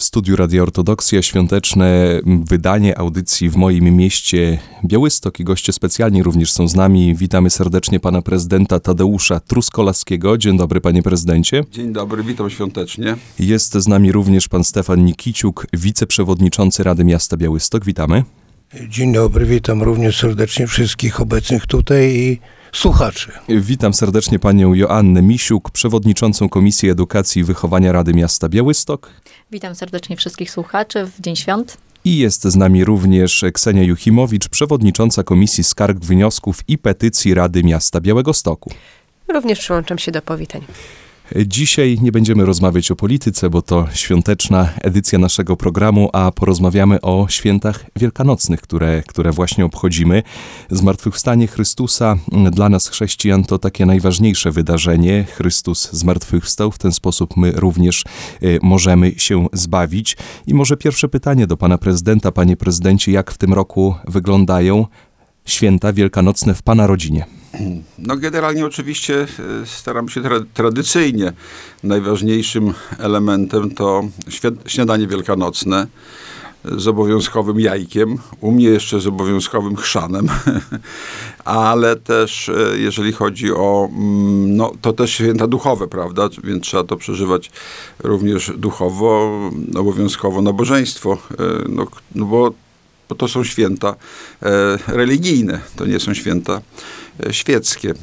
W studiu Radio Ortodoksja świąteczne wydanie audycji w moim mieście Białystok i goście specjalni również są z nami. Witamy serdecznie pana prezydenta Tadeusza Truskolaskiego. Dzień dobry panie prezydencie. Dzień dobry, witam świątecznie. Jest z nami również pan Stefan Nikiciuk, wiceprzewodniczący Rady Miasta Białystok. Witamy. Dzień dobry, witam również serdecznie wszystkich obecnych tutaj i słuchaczy. Witam serdecznie panią Joannę Misiuk, przewodniczącą Komisji Edukacji i Wychowania Rady Miasta Białystok. Witam serdecznie wszystkich słuchaczy w Dzień Świąt. I jest z nami również Ksenia Juchimowicz, przewodnicząca Komisji Skarg, Wniosków i Petycji Rady Miasta Białegostoku. Również przyłączam się do powitań. Dzisiaj nie będziemy rozmawiać o polityce, bo to świąteczna edycja naszego programu, a porozmawiamy o świętach wielkanocnych, które, które właśnie obchodzimy. Zmartwychwstanie Chrystusa dla nas chrześcijan to takie najważniejsze wydarzenie. Chrystus zmartwychwstał, w ten sposób my również y, możemy się zbawić. I może pierwsze pytanie do pana prezydenta. Panie prezydencie, jak w tym roku wyglądają święta wielkanocne w pana rodzinie? No generalnie oczywiście e, staram się tra tradycyjnie. Najważniejszym elementem to śniadanie wielkanocne z obowiązkowym jajkiem, u mnie jeszcze z obowiązkowym chrzanem, ale też e, jeżeli chodzi o, mm, no to też święta duchowe, prawda, więc trzeba to przeżywać również duchowo, obowiązkowo nabożeństwo, e, no, no bo, bo to są święta religijne, to nie są święta świeckie.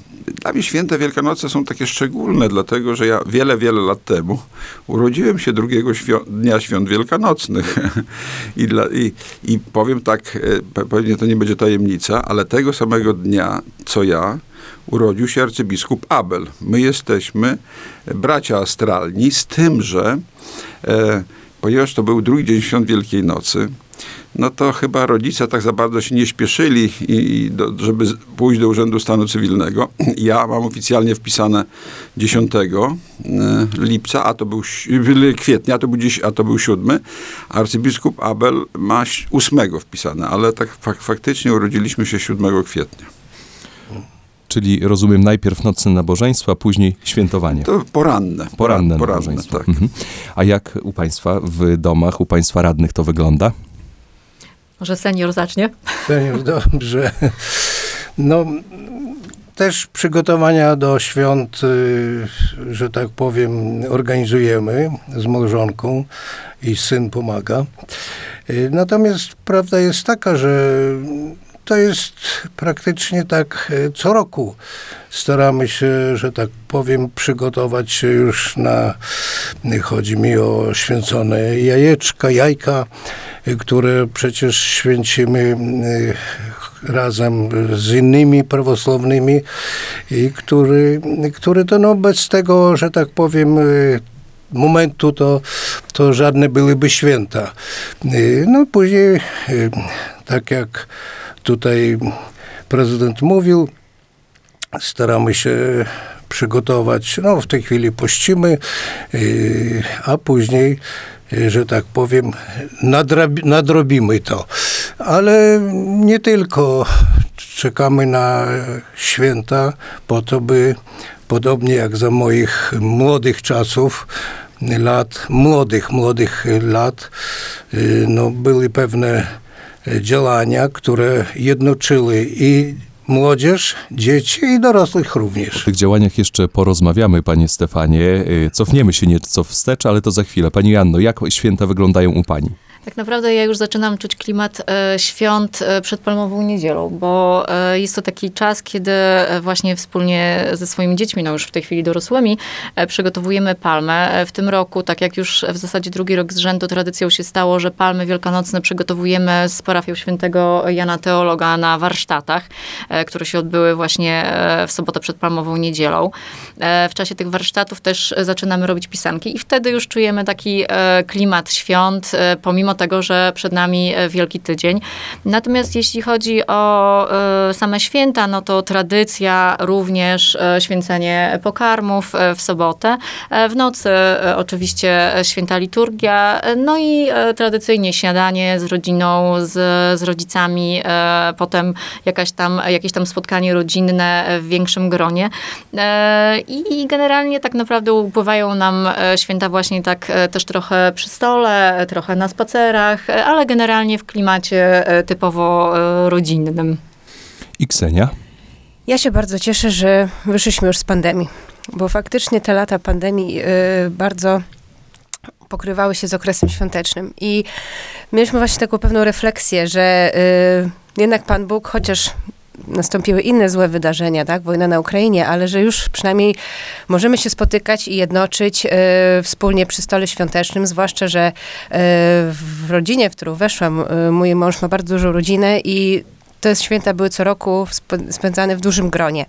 Dla mnie święta Wielkanoce są takie szczególne, dlatego że ja wiele, wiele lat temu urodziłem się drugiego dnia świąt wielkanocnych. I, dla, i, I powiem tak, e, pewnie to nie będzie tajemnica, ale tego samego dnia, co ja, urodził się arcybiskup Abel. My jesteśmy bracia astralni, z tym, że e, ponieważ to był drugi dzień świąt Wielkiej Nocy, no to chyba rodzice tak za bardzo się nie śpieszyli, i, do, żeby pójść do Urzędu Stanu Cywilnego. Ja mam oficjalnie wpisane 10 e, lipca, a to był kwietnia, a to był, dziś, a to był 7. Arcybiskup Abel ma 8 wpisane, ale tak fak, faktycznie urodziliśmy się 7 kwietnia. Czyli rozumiem najpierw nocne nabożeństwa, później świętowanie. To poranne. Poranne, poranne. Tak. Mhm. A jak u Państwa w domach, u Państwa radnych to wygląda? Może senior zacznie? Senior, dobrze. No, też przygotowania do świąt, y, że tak powiem, organizujemy z małżonką i syn pomaga. Y, natomiast prawda jest taka, że to jest praktycznie tak y, co roku. Staramy się, że tak powiem, przygotować się już na, chodzi mi o święcone jajeczka, jajka, które przecież święcimy e, razem z innymi prawosławnymi i który, który to no bez tego, że tak powiem, e, momentu to, to żadne byłyby święta. E, no później, tak jak tutaj prezydent mówił, staramy się przygotować, no w tej chwili pościmy, a później Y, że tak powiem, nadrobimy to. Ale nie tylko czekamy na święta po to, by podobnie jak za moich młodych czasów, lat, młodych, młodych lat, y, no, były pewne działania, które jednoczyły i młodzież, dzieci i dorosłych również. O tych działaniach jeszcze porozmawiamy, panie Stefanie. Y, cofniemy się nieco wstecz, ale to za chwilę. Pani Janno, jak święta wyglądają u pani? Tak naprawdę ja już zaczynam czuć klimat e, świąt e, przed Palmową Niedzielą, bo e, jest to taki czas, kiedy właśnie wspólnie ze swoimi dziećmi, no już w tej chwili dorosłymi, przygotowujemy palmę. W tym roku, tak jak już w zasadzie drugi rok z rzędu tradycją się stało, że palmy wielkanocne przygotowujemy z parafią świętego Jana Teologa na warsztatach, które się odbyły właśnie w sobotę przed Palmową Niedzielą. w czasie tych warsztatów też zaczynamy robić pisanki i wtedy już czujemy taki klimat świąt, pomimo tego, że przed nami e, Wielki Tydzień. Natomiast jeśli chodzi o e, same święta, no to tradycja również e, święcenie pokarmów w sobotę. W nocy oczywiście święta liturgia, no i tradycyjnie śniadanie z rodziną, z, z rodzicami, potem jakaś tam, jakieś tam spotkanie rodzinne w większym gronie. I i generalnie tak naprawdę upływają nam święta właśnie tak też trochę przy stole, trochę na spacerach, e, ale generalnie w klimacie e, typowo e, rodzinnym. I Ksenia? Ja się bardzo cieszę, że wyszliśmy już z pandemii, bo faktycznie te lata pandemii bardzo pokrywały się z okresem świątecznym i mieliśmy właśnie taką pewną refleksję, że y, jednak Pan Bóg, chociaż nastąpiły inne złe wydarzenia, tak, wojna na Ukrainie, ale że już przynajmniej możemy się spotykać i jednoczyć y, wspólnie przy stole świątecznym, zwłaszcza, że y, w rodzinie, w którą weszłam, y, mój mąż ma bardzo dużą rodzinę i te święta były co roku sp- spędzane w dużym gronie.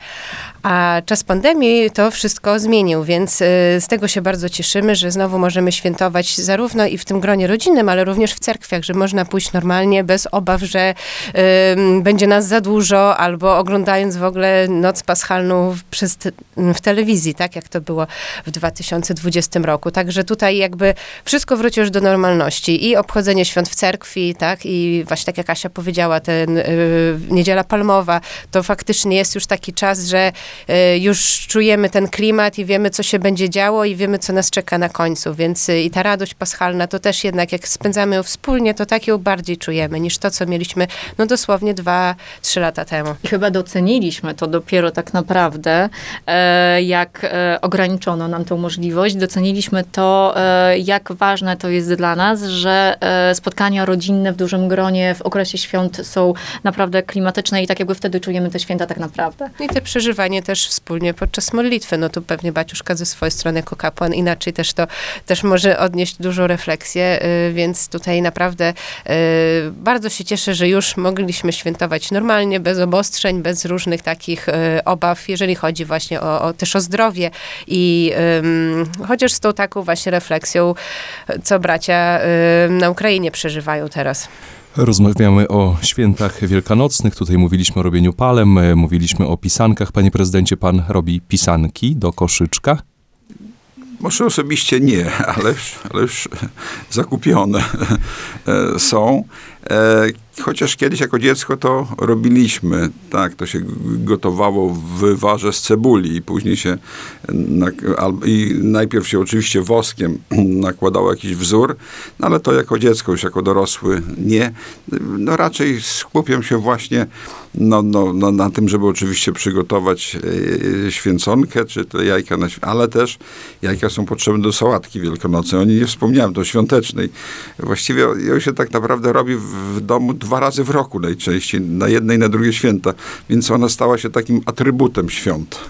A czas pandemii to wszystko zmienił, więc y, z tego się bardzo cieszymy, że znowu możemy świętować zarówno i w tym gronie rodzinnym, ale również w cerkwiach, że można pójść normalnie, bez obaw, że będzie nas za dużo, albo oglądając w ogóle noc paschalną w- te, w telewizji, tak jak to było w 2020 roku. Także tutaj jakby wszystko wróci już do normalności i obchodzenie świąt w cerkwi, tak, i właśnie tak jak Asia powiedziała, ten y, niedziela palmowa, to faktycznie jest już taki czas, że y, już czujemy ten klimat i wiemy, co się będzie działo i wiemy, co nas czeka na końcu, więc y, i ta radość paschalna, to też jednak jak spędzamy ją wspólnie, to tak ją bardziej czujemy niż to, co mieliśmy, no dosłownie dwa, trzy lata temu. I chyba doceniliśmy to dopiero tak naprawdę, e, jak e, ograniczono nam tą możliwość. Doceniliśmy to, e, jak ważne to jest dla nas, że e, spotkania rodzinne w dużym gronie w okresie świąt są naprawdę klimatyczne i tak jakby wtedy czujemy te święta tak naprawdę. No I te przeżywanie też wspólnie podczas modlitwy. No tu pewnie Baciuszka ze swojej strony jako kapłan inaczej też to też może odnieść dużą refleksję, y, więc tutaj naprawdę y, bardzo się cieszę, że już mogliśmy świętować normalnie, bez obostrzeń, bez różnych takich y, obaw, jeżeli chodzi właśnie o, o też o zdrowie i chociaż z tą taką właśnie refleksją, co bracia na Ukrainie przeżywają teraz. Rozmawiamy o świętach wielkanocnych. Tutaj mówiliśmy o robieniu palem, e, mówiliśmy o pisankach. Panie prezydencie, pan robi pisanki do koszyczka. Może osobiście nie, ale już, ale już zakupione e, są. E, Chociaż kiedyś jako dziecko to robiliśmy. Tak, to się gotowało w wywarze z cebuli i później się i najpierw się oczywiście woskiem nakładało jakiś wzór, no ale to jako dziecko, już jako dorosły nie. No raczej skupiam się właśnie no, no, no, na tym, żeby oczywiście przygotować e, święconkę, czy te jajka, na, ale też jajka są potrzebne do sałatki wielkanocnej. O niej nie wspomniałem, do świątecznej. Właściwie ją się tak naprawdę robi w, w domu dwa razy w roku najczęściej, na jedne i na drugie święta, więc ona stała się takim atrybutem świąt.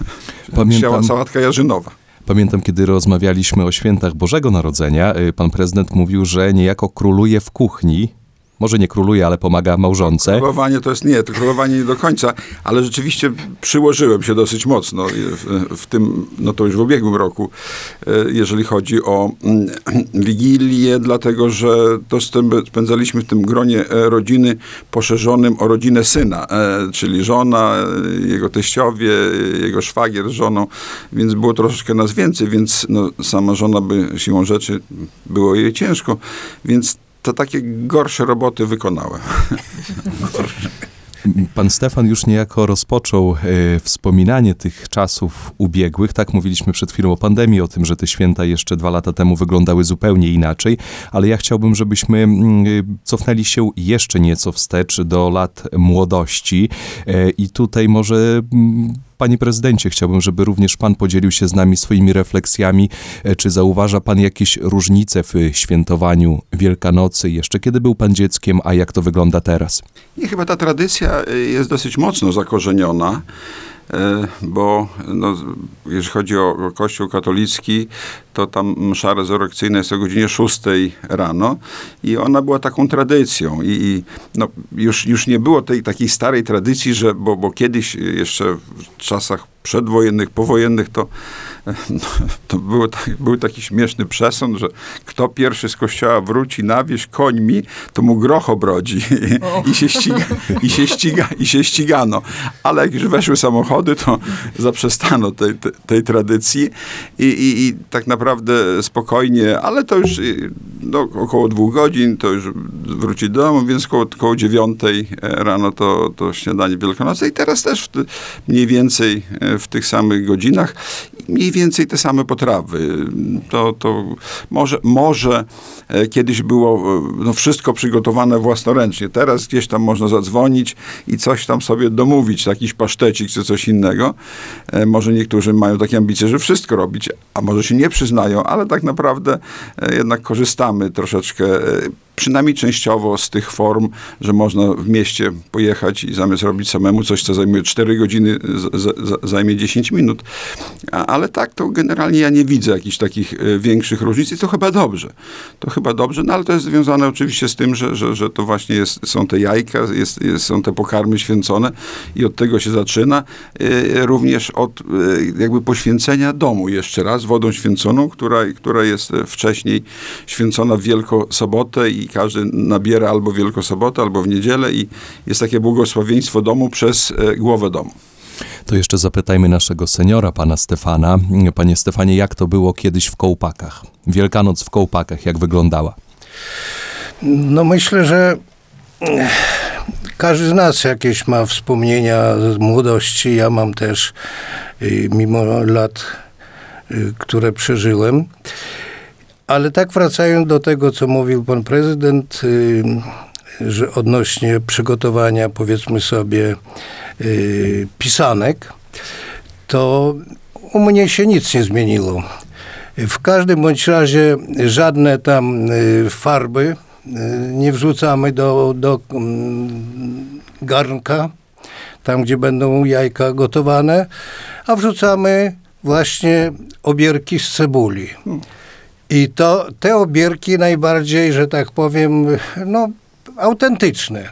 Pamiętam- Sałatka jarzynowa. Pamiętam, kiedy rozmawialiśmy o świętach Bożego Narodzenia, y, pan prezydent mówił, że niejako króluje w kuchni. Może nie króluje, ale pomaga małżonce. Królowanie to jest nie, to królowanie nie do końca, ale rzeczywiście przyłożyłem się dosyć mocno i w, w tym, no to już w ubiegłym roku, e, jeżeli chodzi o mm, Wigilię, dlatego że to spędzaliśmy w tym gronie e, rodziny poszerzonym o rodzinę syna, e, czyli żona, e, jego teściowie, e, jego szwagier z żoną, więc było troszeczkę nas więcej, więc no, sama żona by siłą rzeczy było jej ciężko, więc to takie gorsze roboty wykonałem. Pan Stefan już niejako rozpoczął e, wspominanie tych czasów ubiegłych. Tak mówiliśmy przed chwilą o pandemii, o tym, że te święta jeszcze dwa lata temu wyglądały zupełnie inaczej, ale ja chciałbym, żebyśmy mm, y, cofnęli się jeszcze nieco wstecz do lat młodości. E, I tutaj może. Panie prezydencie, chciałbym, żeby również pan podzielił się z nami swoimi refleksjami. E, Czy zauważa pan jakieś różnice w świętowaniu Wielkanocy, jeszcze kiedy był pan dzieckiem, a jak to wygląda teraz? Nie, chyba ta tradycja y, jest dosyć mocno zakorzeniona, bo no, jeżeli chodzi o Kościół katolicki, to tam msza rezurekcyjna jest o godzinie 6 rano i ona była taką tradycją i, i no, już, już nie było tej takiej starej tradycji, że, bo, bo kiedyś jeszcze w czasach przedwojennych, powojennych, to, no, to było, był taki śmieszny przesąd, że kto pierwszy z kościoła wróci na wieś końmi, to mu groch obrodzi i, się ściga, i, się ściga, i się ścigano. Ale jak już weszły samochody, to zaprzestano tej, tej, tej tradycji i, i, i tak naprawdę spokojnie, ale to już y, no, około dwóch godzin, to już wróci do domu, więc koło, koło dziewiątej e, rano to, to śniadanie wielkanocne i teraz też w, mniej więcej e, w tych samych godzinach mniej więcej te same potrawy. To, to może, może e, kiedyś było no, wszystko przygotowane własnoręcznie. Teraz gdzieś tam można zadzwonić i coś tam sobie domówić, jakiś pasztecik czy coś innego. Może niektórzy mają takie ambicje, że wszystko robić, a może się nie przyznają, ale tak naprawdę e, jednak korzystamy troszeczkę, e, przynajmniej częściowo z tych form, że można w mieście pojechać i zamiast robić samemu coś, co zajmuje 4 godziny, z, z, zajmie 10 minut. A, ale tak, to generalnie ja nie widzę jakichś takich e, większych różnic i to chyba dobrze. To chyba dobrze, no ale to jest związane oczywiście z tym, że, że, że to właśnie jest, są te jajka, jest, jest, są te pokarmy święcone i od tego się zaczyna. E, Również od e, jakby poświęcenia domu jeszcze raz wodą święconą, która, która jest wcześniej święcona w Wielkosobotę i każdy nabiera albo w Wielkosobotę, albo w niedzielę i jest takie błogosławieństwo domu przez e, głowę domu. To jeszcze zapytajmy naszego seniora, pana Stefana. Panie Stefanie, jak to było kiedyś w Kołpakach? Wielkanoc w Kołpakach, jak wyglądała? No myślę, że eh, każdy z nas jakieś ma wspomnienia z młodości. Ja mam też, y, mimo lat, y, które przeżyłem. Ale tak wracając do tego, co mówił pan prezydent, y, że odnośnie przygotowania, powiedzmy sobie, y, pisanek, to u mnie się nic nie zmieniło. W każdym bądź razie żadne tam y, farby nie wrzucamy do, do mm, garnka, tam gdzie będą jajka gotowane, a wrzucamy właśnie obierki z cebuli. I to te obierki najbardziej, że tak powiem, no, autentyczne.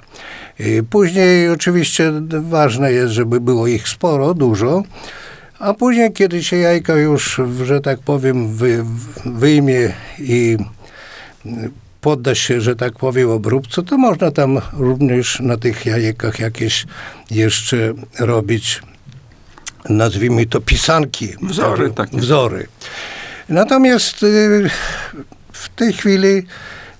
I Później oczywiście ważne jest, żeby było ich sporo, dużo, a później, kiedy się jajka już, że tak powiem, wy, wyjmie i podda się, że tak powiem, obróbce, to można tam również na tych jajekach jakieś jeszcze robić, nazwijmy to pisanki. Wzory takie. Wzory. Natomiast y, w tej chwili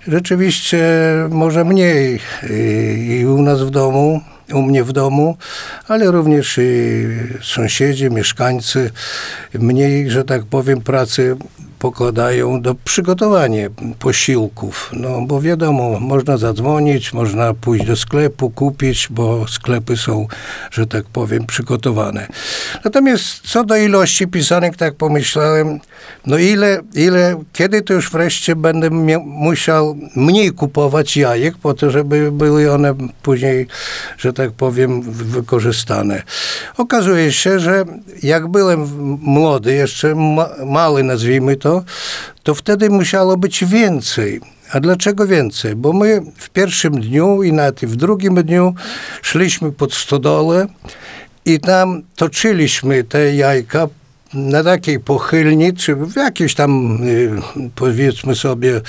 rzeczywiście może mniej y, i u nas w domu, u mnie w domu, ale również i sąsiedzi, mieszkańcy mniej, że tak powiem, pracy pokładają do przygotowania posiłków. No bo wiadomo, można zadzwonić, można pójść do sklepu, kupić, bo sklepy są, że tak powiem, przygotowane. Natomiast co do ilości pisanek, tak pomyślałem, no ile, ile kiedy to już wreszcie będę mia- musiał mniej kupować jajek, po to, żeby były one później, że tak powiem, wykorzystane. Okazuje się, że jak byłem młody, jeszcze ma, mały nazwijmy to, to wtedy musiało być więcej. A dlaczego więcej? Bo my w pierwszym dniu i nawet w drugim dniu szliśmy pod stodołę i tam toczyliśmy te jajka na takiej pochylni, czy w jakiejś tam, y, powiedzmy sobie,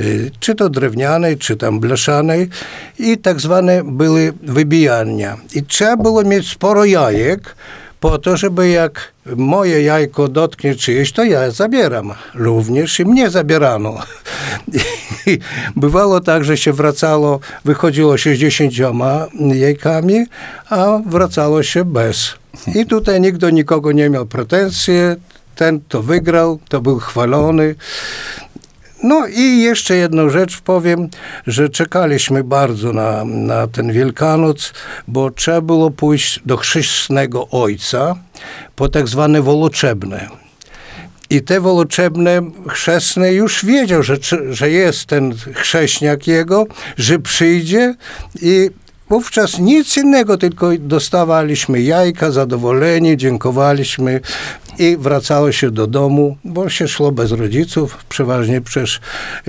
y, czy to drewnianej, czy tam blaszanej i tak zwane były wybijania. I trzeba było mieć sporo jajek, po to, żeby jak moje jajko dotknie czyjeś, to ja zabieram. Również i mnie zabierano. I bywało tak, że się wracało, wychodziło 60 jajkami, a wracało się bez. I tutaj nikt do nikogo nie miał pretensji. Ten, to wygrał, to był chwalony. No i jeszcze jedną rzecz powiem, że czekaliśmy bardzo na, na ten Wielkanoc, bo trzeba było pójść do chrzestnego ojca po tak zwane woloczebne. I te woloczebne chrzestne już wiedział, że, że jest ten chrześniak jego, że przyjdzie i Wówczas nic innego, tylko dostawaliśmy jajka, zadowoleni, dziękowaliśmy i wracało się do domu, bo się szło bez rodziców. Przeważnie przecież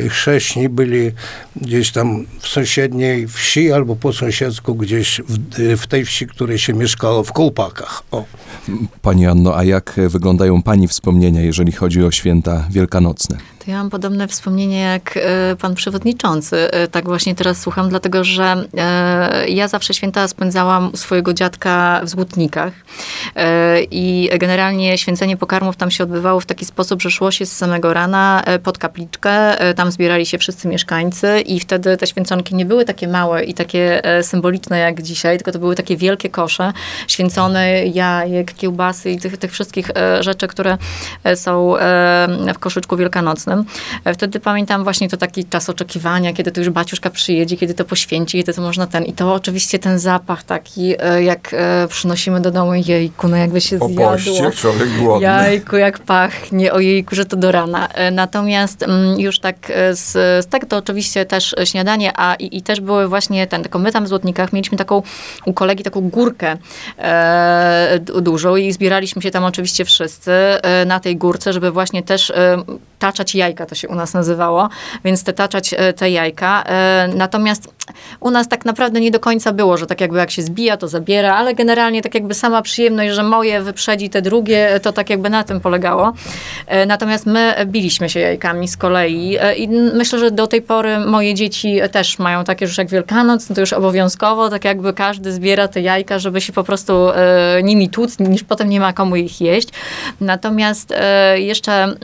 chrześni byli gdzieś tam w sąsiedniej wsi albo po sąsiedzku gdzieś w, w tej wsi, której się mieszkało, w Kolpakach. O. Pani Anno, a jak wyglądają Pani wspomnienia, jeżeli chodzi o święta wielkanocne? To ja mam podobne wspomnienie jak e, pan przewodniczący. E, Tak właśnie teraz słucham, dlatego że e, ja zawsze święta spędzałam u swojego dziadka w Złotnikach. I generalnie święcenie pokarmów tam się odbywało w taki sposób, że szło się z samego rana pod kapliczkę, tam zbierali się wszyscy mieszkańcy i wtedy te święconki nie były takie małe i takie symboliczne jak dzisiaj, tylko to były takie wielkie kosze, święcone jajek, kiełbasy i tych, tych wszystkich rzeczy, które są w koszyczku wielkanocnym. E, Wtedy pamiętam właśnie to taki czas oczekiwania, kiedy to już baciuszka przyjedzie, kiedy to poświęci, kiedy to można ten. I to oczywiście ten zapach taki, e, jak e, przynosimy do domu jejku, no jakby się Po zjadło. poście człowiek głodny. Jajku, jak pachnie, ojejku, że to do rana. Natomiast mm, już tak z, z tego to oczywiście też śniadanie, a i, i też były właśnie ten, tylko my tam w Złotnikach mieliśmy taką u kolegi taką górkę e, du- dużą i zbieraliśmy się tam oczywiście wszyscy e, na tej górce, żeby właśnie też e, taczać jajka, to się u nas nazywało, więc te taczać e, te jajka. E, natomiast u nas tak naprawdę nie do końca było, że tak jakby jak się zbija, to zabiera, ale generalnie tak jakby sama przyjemność, że moje wyprzedzi te drugie, to tak jakby na tym polegało. E, Natomiast my biliśmy się jajkami z kolei e, i myślę, że do tej pory moje dzieci też mają takie już jak Wielkanoc, no to już obowiązkowo, tak jakby każdy zbiera te jajka, żeby się po prostu e, nimi tłuc, niż potem nie ma komu ich jeść. Natomiast e, jeszcze...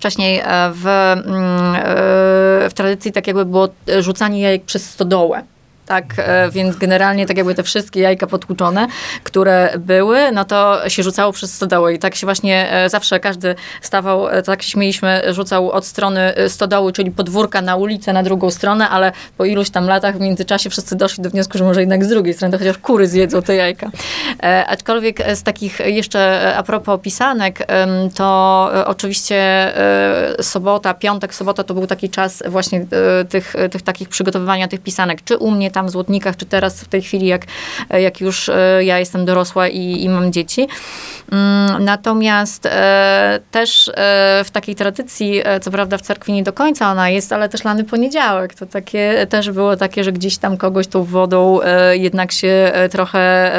Wcześniej e, w, mm, e, w tradycji tak jakby było rzucanie jajek przez stodołę. Tak, e, więc generalnie tak jakby te wszystkie jajka potłuczone, które były, no to się rzucało przez stodołę i tak się właśnie e, zawsze każdy stawał, e, tak się śmieliśmy, rzucał od strony stodoły, czyli podwórka na ulicę, na drugą stronę, ale po iluś tam latach w międzyczasie wszyscy doszli do wniosku, że może jednak z drugiej strony, to chociaż kury zjedzą te jajka. E, aczkolwiek z takich jeszcze a propos pisanek, to oczywiście sobota, piątek, sobota to był taki czas właśnie tych, tych takich przygotowywania tych pisanek, czy u mnie tam w Złotnikach, czy teraz w tej chwili, jak, jak już e, ja jestem dorosła i, i mam dzieci. Mm, Natomiast e, też e, w takiej tradycji, co prawda w cerkwi nie do końca ona jest, ale też lany poniedziałek, to takie też było takie, że gdzieś tam kogoś tą wodą jednak się trochę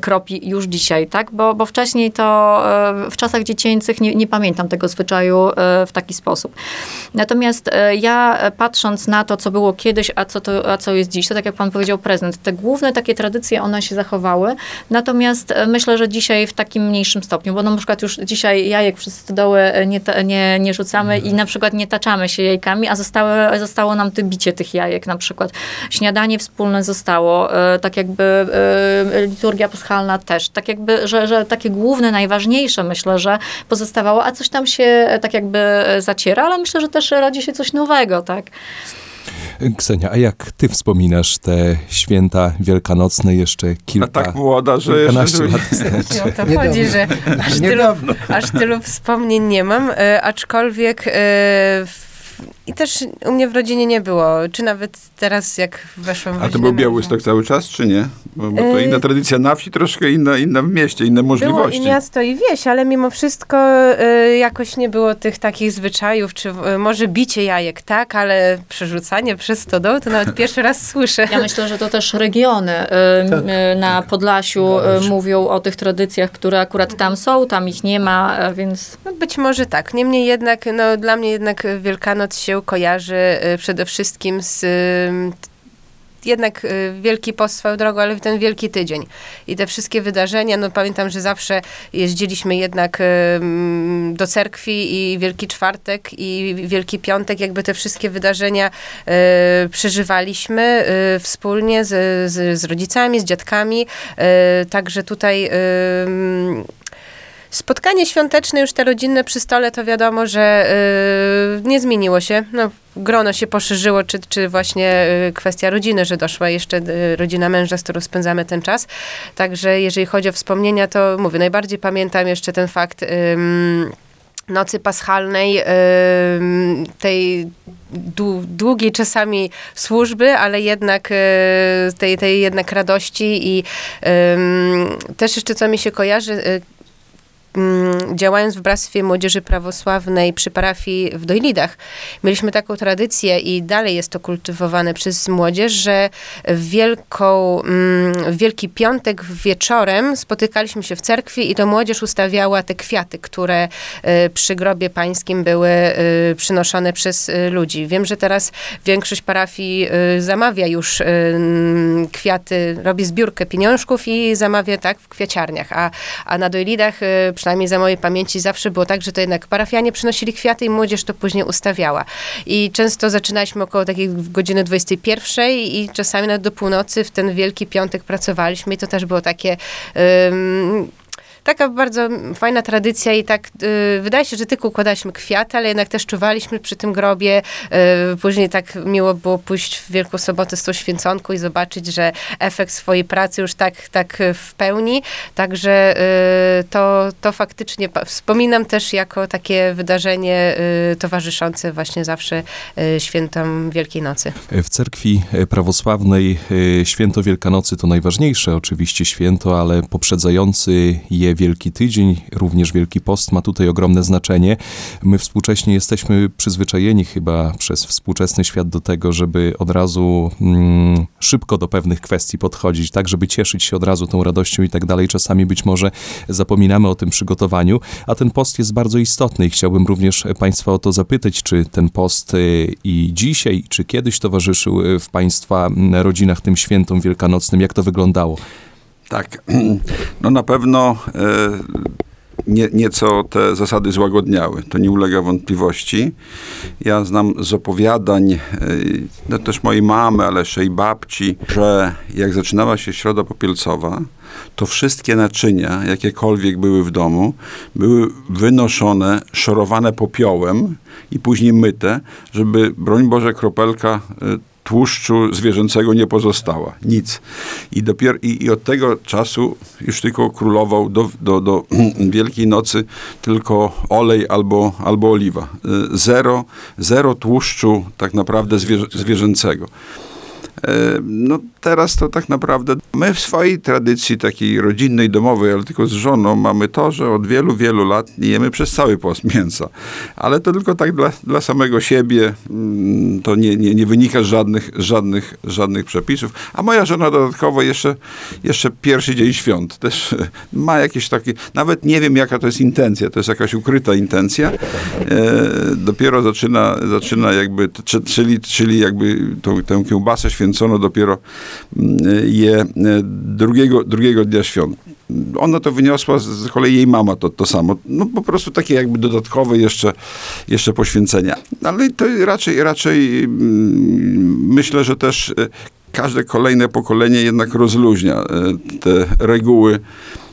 kropi już dzisiaj, tak? Bo, bo wcześniej to w czasach dziecięcych nie, nie pamiętam tego zwyczaju w taki sposób. Natomiast ja patrząc na to, co było kiedyś, a co, to, a co jest dziś, to tak jak pan powiedział, prezent. Te główne takie tradycje, one się zachowały. Natomiast e, myślę, że dzisiaj w takim mniejszym stopniu, bo no na przykład już dzisiaj jajek przez stodoły e, nie, nie, nie rzucamy i na przykład nie taczamy się jajkami, a zostały, zostało nam to bicie tych jajek na przykład. Śniadanie wspólne zostało, e, tak jakby liturgia paschalna też. Tak jakby, że, że takie główne, najważniejsze myślę, że pozostawało, a coś tam się tak jakby zaciera, ale myślę, że też rodzi się coś nowego, tak? Ksenia, a jak ty wspominasz te święta wielkanocne jeszcze A kilka, tak młoda, że jeszcze... lat wstecz? O to Niedawno. chodzi, że aż tylu, aż tylu wspomnień nie mam, e, aczkolwiek e, w, i też u mnie w rodzinie nie było, czy nawet teraz jak weszłam w A to był męża. Białystok cały czas, czy nie? Bo, bo to Yy. inna tradycja na wsi, troszkę inna, inna w mieście, inne Było możliwości. i miasto, i wieś, ale mimo wszystko e, jakoś nie było tych takich zwyczajów, czy e, może bicie jajek, tak, ale przerzucanie przez stodoły to nawet pierwszy raz słyszę. Ja myślę, że to też regiony y, Tak, na Podlasiu y, Zgadza się. mówią o tych tradycjach, które akurat tam są, tam ich nie ma, więc No być może tak. Niemniej jednak, no, dla mnie jednak Wielkanoc się kojarzy e, przede wszystkim z jednak e, Wielki Post swoją drogą, ale ten Wielki Tydzień. I te wszystkie wydarzenia, no pamiętam, że zawsze jeździliśmy jednak do cerkwi i Wielki Czwartek i Wielki Piątek, jakby te wszystkie wydarzenia e, przeżywaliśmy wspólnie z, z, z rodzicami, z dziadkami. Także tutaj Spotkanie świąteczne, już te rodzinne przy stole, to wiadomo, że y, nie zmieniło się. No, grono się poszerzyło, czy, czy właśnie y, kwestia rodziny, że doszła jeszcze y, rodzina męża, z którą spędzamy ten czas. Także jeżeli chodzi o wspomnienia, to mówię, najbardziej pamiętam jeszcze ten fakt. nocy paschalnej, tej dłu- długiej czasami służby, ale jednak y, tej, tej jednak radości i też jeszcze co mi się kojarzy, y, działając w Bractwie Młodzieży Prawosławnej przy parafii w Dojlidach, mieliśmy taką tradycję i dalej jest to kultywowane przez młodzież, że w, wielką, mm, w Wielki Piątek wieczorem spotykaliśmy się w cerkwi i to młodzież ustawiała te kwiaty, które y, przy grobie pańskim były y, przynoszone przez y, ludzi. Wiem, że teraz większość parafii zamawia już mm, kwiaty, robi zbiórkę pieniążków i zamawia tak w kwiaciarniach, a, a na Dojlidach, przynajmniej za mojej pamięci, zawsze było tak, że to jednak parafianie przynosili kwiaty i młodzież to później ustawiała. I często zaczynaliśmy około takiej godziny 21 i czasami nawet do północy w ten Wielki Piątek pracowaliśmy i to też było takie... Taka bardzo fajna tradycja i tak y, wydaje się, że tylko układaliśmy kwiaty, ale jednak też czuwaliśmy przy tym grobie. Y, później tak miło było pójść w Wielką Sobotę z tą święconką i zobaczyć, że efekt swojej pracy już tak, tak y, w pełni. Także y, to, to faktycznie wspominam też jako takie wydarzenie y, towarzyszące właśnie zawsze y, świętom Wielkiej Nocy. W cerkwi prawosławnej święto Wielkanocy to najważniejsze oczywiście święto, ale poprzedzający je Wielki Tydzień, również Wielki Post ma tutaj ogromne znaczenie. My współcześnie jesteśmy przyzwyczajeni chyba przez współczesny świat do tego, żeby od razu mm, szybko do pewnych kwestii podchodzić, tak, żeby cieszyć się od razu tą radością i tak dalej. Czasami być może zapominamy o tym przygotowaniu, a ten post jest bardzo istotny i chciałbym również Państwa o to zapytać, czy ten post y, i dzisiaj, czy kiedyś towarzyszył y, w Państwa mm, rodzinach tym świętom wielkanocnym, jak to wyglądało? Tak, no na pewno e, nie, nieco te zasady złagodniały, to nie ulega wątpliwości. Ja znam z opowiadań, e, no też mojej mamy, ale jeszcze i babci, że jak zaczynała się środa popielcowa, to wszystkie naczynia, jakiekolwiek były w domu, były wynoszone, szorowane popiołem i później myte, żeby, broń Boże, kropelka e, tłuszczu zwierzęcego nie pozostała. Nic. I, dopiero, i, i od tego czasu już tylko królował do, do, do Wielkiej Nocy tylko olej albo, albo oliwa. Y, Zero, zero tłuszczu tak naprawdę zwierzę, zwierzęcego. E, No teraz to tak naprawdę my w swojej tradycji takiej rodzinnej, domowej, ale tylko z żoną mamy to, że od wielu, wielu lat nie jemy przez cały post mięsa. Ale to tylko tak dla, dla samego siebie, mm, to nie, nie, nie wynika z żadnych, żadnych, żadnych przepisów. A moja żona dodatkowo jeszcze, jeszcze pierwszy dzień świąt też ma jakieś takie, nawet nie wiem jaka to jest intencja, to jest jakaś ukryta intencja. E, dopiero zaczyna, zaczyna jakby, czy- czyli, czyli jakby tą, tę kiełbasę święcono dopiero mm, je e, drugiego, drugiego dnia świąt. Ona to wyniosła, z kolei jej mama to, to samo. No po prostu takie jakby dodatkowe jeszcze, jeszcze poświęcenia. Ale to raczej, raczej mm, myślę, że też e, każde kolejne pokolenie jednak rozluźnia e, te reguły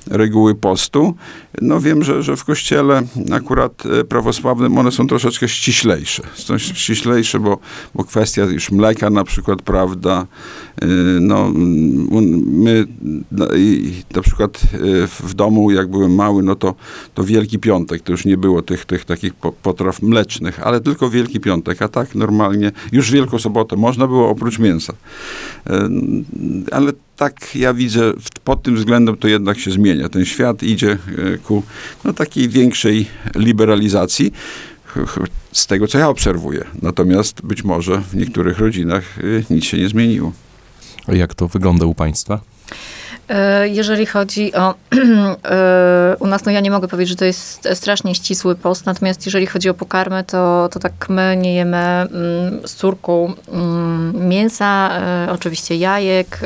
reguły postu. No wiem, że, że w kościele akurat e, prawosławnym one są troszeczkę ściślejsze. Są ściślejsze, bo, bo kwestia już mleka na przykład, prawda, e, no my no, na przykład e, w domu, jak byłem mały, no to, to Wielki Piątek, to już nie było tych, tych takich po- potraw mlecznych, ale tylko Wielki Piątek, a tak normalnie, już Wielką Sobotę można było oprócz mięsa. Ale tak ja widzę, pod tym względem to jednak się zmienia. Ten świat idzie e, ku no, takiej większej liberalizacji, z tego co ja obserwuję. Natomiast być może w niektórych rodzinach e, nic się nie zmieniło. Jak to wygląda u Państwa? E, Jeżeli chodzi o e, u nas, no ja nie mogę powiedzieć, że to jest strasznie ścisły post, natomiast jeżeli chodzi o pokarmy, to, to tak my nie jemy mm, z córką mm, mięsa, e, oczywiście jajek,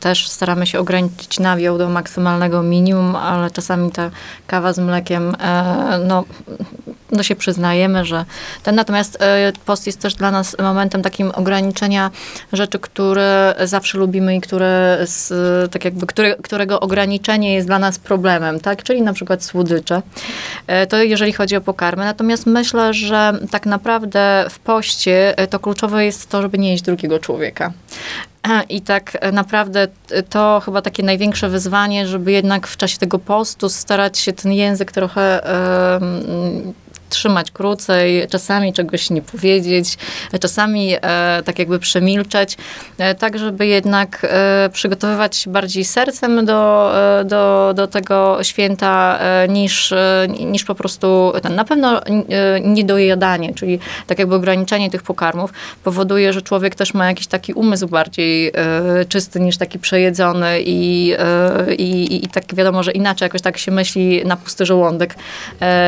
też staramy się ograniczyć nawiał do maksymalnego minimum, ale czasami ta kawa z mlekiem, no, no się przyznajemy, że ten, natomiast e, post jest też dla nas momentem takim ograniczenia rzeczy, które zawsze lubimy i które z, tak jakby, które, którego ograniczenie jest dla nas problemem, tak? Czyli na przykład słodycze. E, To jeżeli chodzi o pokarmy. Natomiast myślę, że tak naprawdę w poście e, to kluczowe jest to, żeby nie jeść drugiego człowieka. I tak naprawdę to chyba takie największe wyzwanie, żeby jednak w czasie tego postu starać się ten język trochę em, trzymać krócej, czasami czegoś nie powiedzieć, czasami e, tak jakby przemilczeć, e, tak żeby jednak e, przygotowywać się bardziej sercem do, do, do tego święta niż, niż po prostu. Na pewno niedojadanie, czyli tak jakby ograniczenie tych pokarmów powoduje, że człowiek też ma jakiś taki umysł bardziej czysty niż taki przejedzony i, i, i, tak wiadomo, że inaczej jakoś tak się myśli na pusty żołądek,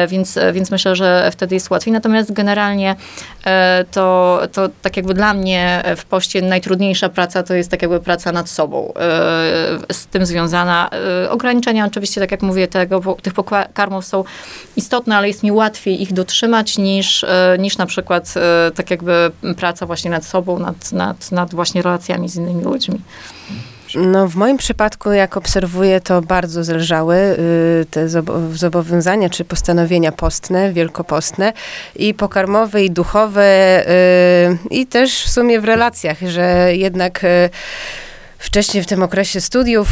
więc, więc myślę, że wtedy jest łatwiej. Natomiast generalnie e, to, to tak jakby dla mnie w poście najtrudniejsza praca to jest tak jakby praca nad sobą. E, Z tym związana. E, Ograniczenia oczywiście, tak jak mówię, tego, tych pokarmów są istotne, ale jest mi łatwiej ich dotrzymać niż, niż na przykład tak jakby praca właśnie nad sobą, nad, nad, nad właśnie relacjami z innymi ludźmi. No, w moim przypadku, jak obserwuję, to bardzo zelżały y, te zobo- zobowiązania czy postanowienia postne, wielkopostne i pokarmowe, i duchowe, y, i też w sumie w relacjach, że jednak y, wcześniej w tym okresie studiów,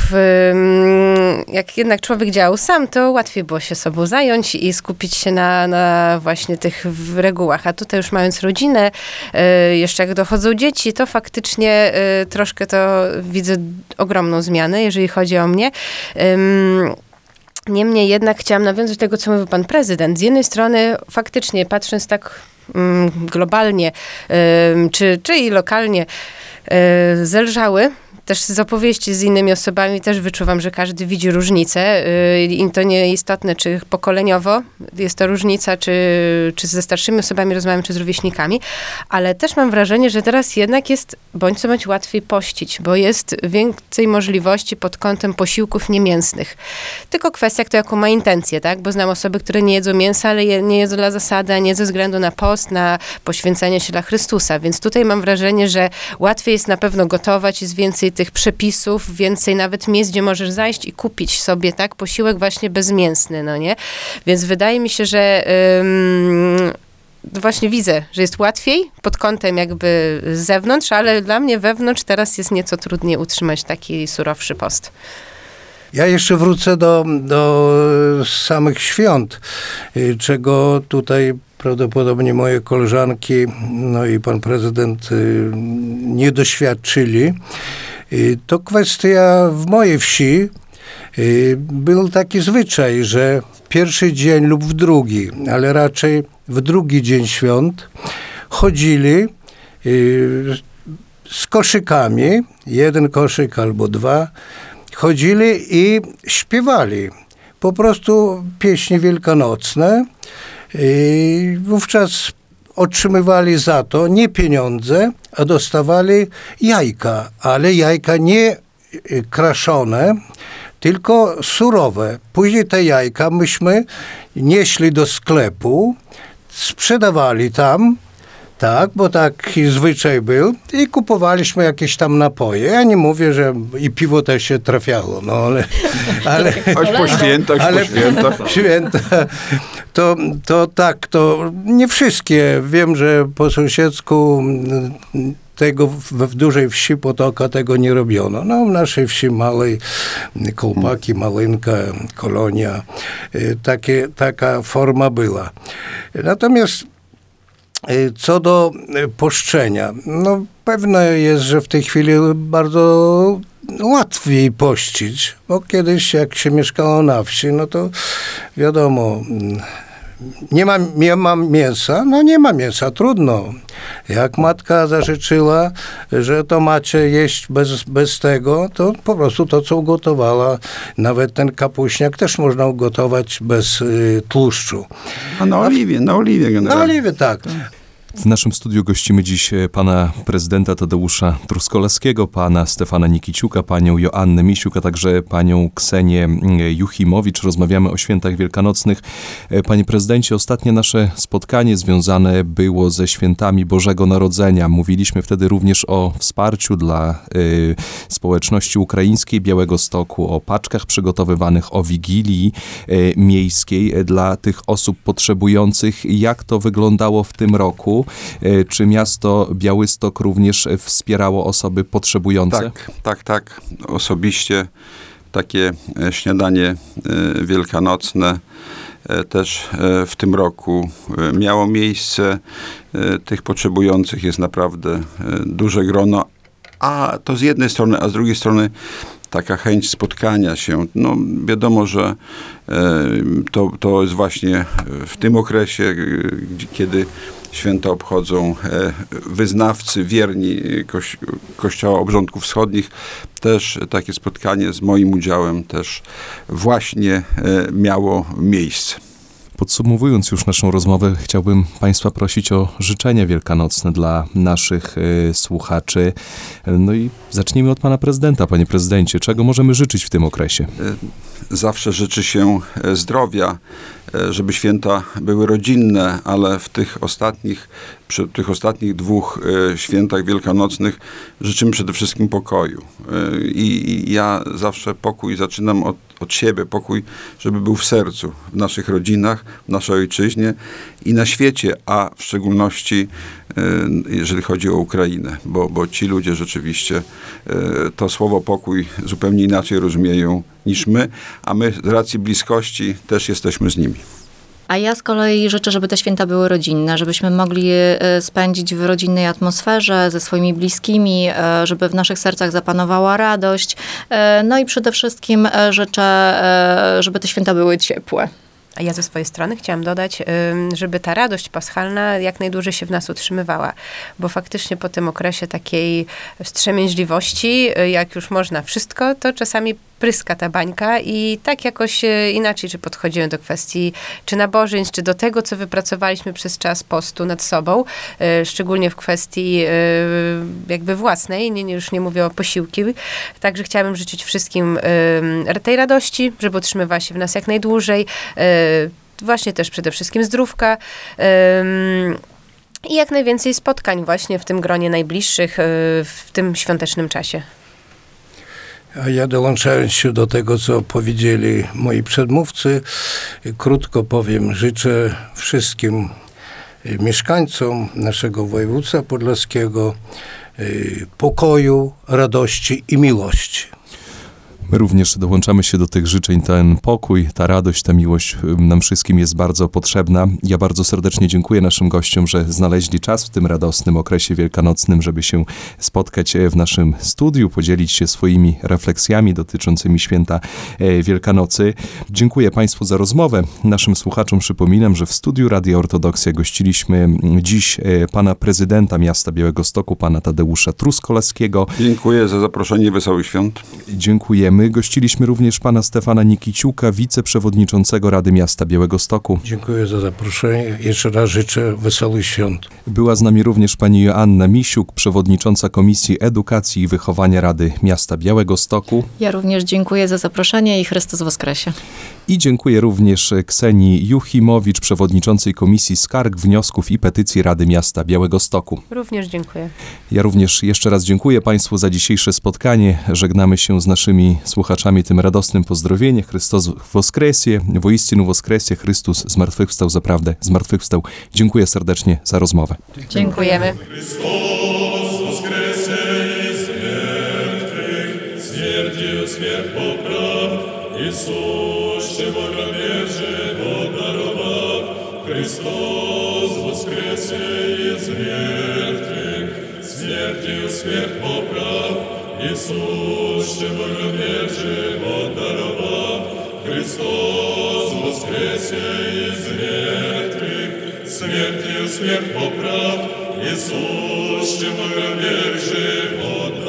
jak jednak człowiek działał sam, to łatwiej było się sobą zająć i skupić się na, na właśnie tych regułach. A tutaj już mając rodzinę, y, jeszcze jak dochodzą dzieci, to faktycznie y, troszkę to widzę ogromną zmianę, jeżeli chodzi o mnie. Niemniej jednak chciałam nawiązać do tego, co mówił pan prezydent. Z jednej strony faktycznie, patrząc tak globalnie, czy, czy i lokalnie, y, zelżały, też z opowieści z innymi osobami też wyczuwam, że każdy widzi różnicę y, i to nie istotne, czy pokoleniowo jest to różnica, czy, czy ze starszymi osobami rozmawiam, czy z rówieśnikami, ale też mam wrażenie, że teraz jednak jest bądź co bądź łatwiej pościć, bo jest więcej możliwości pod kątem posiłków niemięsnych. Tylko kwestia, kto jaką ma intencję, tak? Bo znam osoby, które nie jedzą mięsa, ale je, nie jedzą dla zasady, a nie ze względu na post, na poświęcenie się dla Chrystusa. Więc tutaj mam wrażenie, że łatwiej jest na pewno gotować, jest więcej tych przepisów, więcej nawet miejsc, gdzie możesz zajść i kupić sobie, tak? Posiłek właśnie bezmięsny, no nie? Więc wydaje mi się, że ym, właśnie widzę, że jest łatwiej pod kątem jakby z zewnątrz, ale dla mnie wewnątrz teraz jest nieco trudniej utrzymać taki surowszy post. Ja jeszcze wrócę do, do samych świąt, y, czego tutaj prawdopodobnie moje koleżanki, no i pan prezydent y, nie doświadczyli. Y, To kwestia w mojej wsi. y, Był taki zwyczaj, że pierwszy dzień lub w drugi, ale raczej w drugi dzień świąt chodzili y, z koszykami, jeden koszyk albo dwa, chodzili i śpiewali. Po prostu pieśni wielkanocne. I wówczas otrzymywali za to nie pieniądze, a dostawali jajka, ale jajka nie y, kraszone, tylko surowe. Później te jajka myśmy nieśli do sklepu, sprzedawali tam, tak, bo taki zwyczaj był i kupowaliśmy jakieś tam napoje. Ja nie mówię, że i piwo też się trafiało, no ale... ale Choć po świętach, ale po świętach. święta, to, to tak, to nie wszystkie. Wiem, że po sąsiedzku tego w, w dużej wsi Potoka tego nie robiono. No w naszej wsi małej Kołpaki, Malynka, Kolonia, y, takie, taka forma była. Natomiast co do y, poszczenia, no pewne jest, że w tej chwili bardzo łatwiej pościć, bo kiedyś jak się mieszkało na wsi, no to wiadomo, mm, nie ma, nie ma mięsa, no nie ma mięsa, trudno. Jak matka zażyczyła, że to macie jeść bez, bez tego, to po prostu to, co ugotowała, nawet ten kapuśniak też można ugotować bez y, tłuszczu. A na oliwie, na oliwie generalnie. oliwie tak. W naszym studiu gościmy dziś e, pana prezydenta Tadeusza Truskolaskiego, pana Stefana Nikiciuka, panią Joannę Misiuk, a także panią Ksenię Juchimowicz. Rozmawiamy o świętach wielkanocnych. E, Panie prezydencie, ostatnie nasze spotkanie związane było ze świętami Bożego Narodzenia. Mówiliśmy wtedy również o wsparciu dla y, społeczności ukraińskiej Białego Stoku, o paczkach przygotowywanych, o wigilii y, miejskiej dla tych osób potrzebujących. Jak to wyglądało w tym roku? E, Czy miasto Białystok również e, wspierało osoby potrzebujące? Tak, tak, tak. Osobiście takie e, śniadanie wielkanocne też w tym roku miało miejsce. Tych potrzebujących jest naprawdę duże grono, a to z jednej strony, a z drugiej strony taka chęć spotkania się. No, wiadomo, że to, to jest właśnie w tym okresie, kiedy święta obchodzą e, wyznawcy, wierni e, koś, Kościoła Obrządków Wschodnich. Też takie spotkanie z moim udziałem też właśnie e, miało miejsce. Podsumowując już naszą rozmowę, chciałbym Państwa prosić o życzenia wielkanocne dla naszych e, słuchaczy. No i zacznijmy od Pana Prezydenta. Panie Prezydencie, czego możemy życzyć w tym okresie? zawsze życzy się zdrowia, żeby święta były rodzinne, ale w tych ostatnich, przy tych ostatnich dwóch e, świętach wielkanocnych życzymy przede wszystkim pokoju. E, I, ja zawsze pokój zaczynam od, od siebie, pokój, żeby był w sercu, w naszych rodzinach, w naszej ojczyźnie i na świecie, a w szczególności e, jeżeli chodzi o Ukrainę, bo, bo ci ludzie rzeczywiście e, to słowo pokój zupełnie inaczej rozumieją niż my, a my z racji bliskości też jesteśmy z nimi. A ja z kolei życzę, żeby te święta były rodzinne, żebyśmy mogli e, spędzić w rodzinnej atmosferze ze swoimi bliskimi, żeby w naszych sercach zapanowała radość. No i przede wszystkim życzę, żeby te święta były ciepłe. A ja ze swojej strony chciałam dodać, żeby ta radość paschalna jak najdłużej się w nas utrzymywała, bo faktycznie po tym okresie takiej wstrzemięźliwości, y, jak już można wszystko, to czasami pryska ta bańka i tak jakoś y, inaczej, czy podchodzimy do kwestii, czy nabożeństw, czy do tego, co wypracowaliśmy przez czas postu nad sobą, y, szczególnie w kwestii y, jakby własnej, nie, już nie mówię o posiłki. Także chciałabym życzyć wszystkim tej radości, żeby utrzymywała się w nas jak najdłużej, właśnie też przede wszystkim zdrówka. I jak najwięcej spotkań właśnie w tym gronie najbliższych, w tym świątecznym czasie. A ja dołączając się do tego, co powiedzieli moi przedmówcy, krótko powiem, życzę wszystkim y, mieszkańcom naszego województwa podlaskiego y, pokoju, radości i miłości. My również dołączamy się do tych życzeń. Ten pokój, ta radość, ta miłość nam wszystkim jest bardzo potrzebna. Ja bardzo serdecznie dziękuję naszym gościom, że znaleźli czas w tym radosnym okresie wielkanocnym, żeby się spotkać e, w naszym studiu, podzielić się swoimi refleksjami dotyczącymi święta e, Wielkanocy. Dziękuję Państwu za rozmowę. Naszym słuchaczom przypominam, że w studiu Radia Ortodoksja gościliśmy dziś e, pana prezydenta miasta Białegostoku, pana Tadeusza Truskolaskiego. Dziękuję za zaproszenie Wesołych Świąt. Dziękujemy. Gościliśmy również pana Stefana Nikiciuka, wiceprzewodniczącego Rady Miasta Białegostoku. Dziękuję za zaproszenie. Jeszcze raz życzę wesołych świąt. Była z nami również pani Joanna Misiuk, przewodnicząca Komisji Edukacji i Wychowania Rady Miasta Białegostoku. Ja również dziękuję za zaproszenie i Chrystus Woskresie. I dziękuję również Ksenii Juchimowicz, przewodniczącej Komisji Skarg, Wniosków i Petycji Rady Miasta Białegostoku. Również dziękuję. Ja również jeszcze raz dziękuję Państwu za dzisiejsze spotkanie. Żegnamy się z naszymi słuchaczami tym radosnym pozdrowieniem. Chrystus Woskresie, woistinu Woskresie, Chrystus zmartwychwstał, zaprawdę zmartwychwstał. Dziękuję serdecznie za rozmowę. Dziękujemy. Христос воскресе из мертвых, смертью смерть поправ, Иисус, Христос воскресе из мертвых, смертью смерть поправ, Иисус, чем гробе живот даровав. Христос воскресе из мертвых, смертью смерть поправ, Иисус, чем гробе живот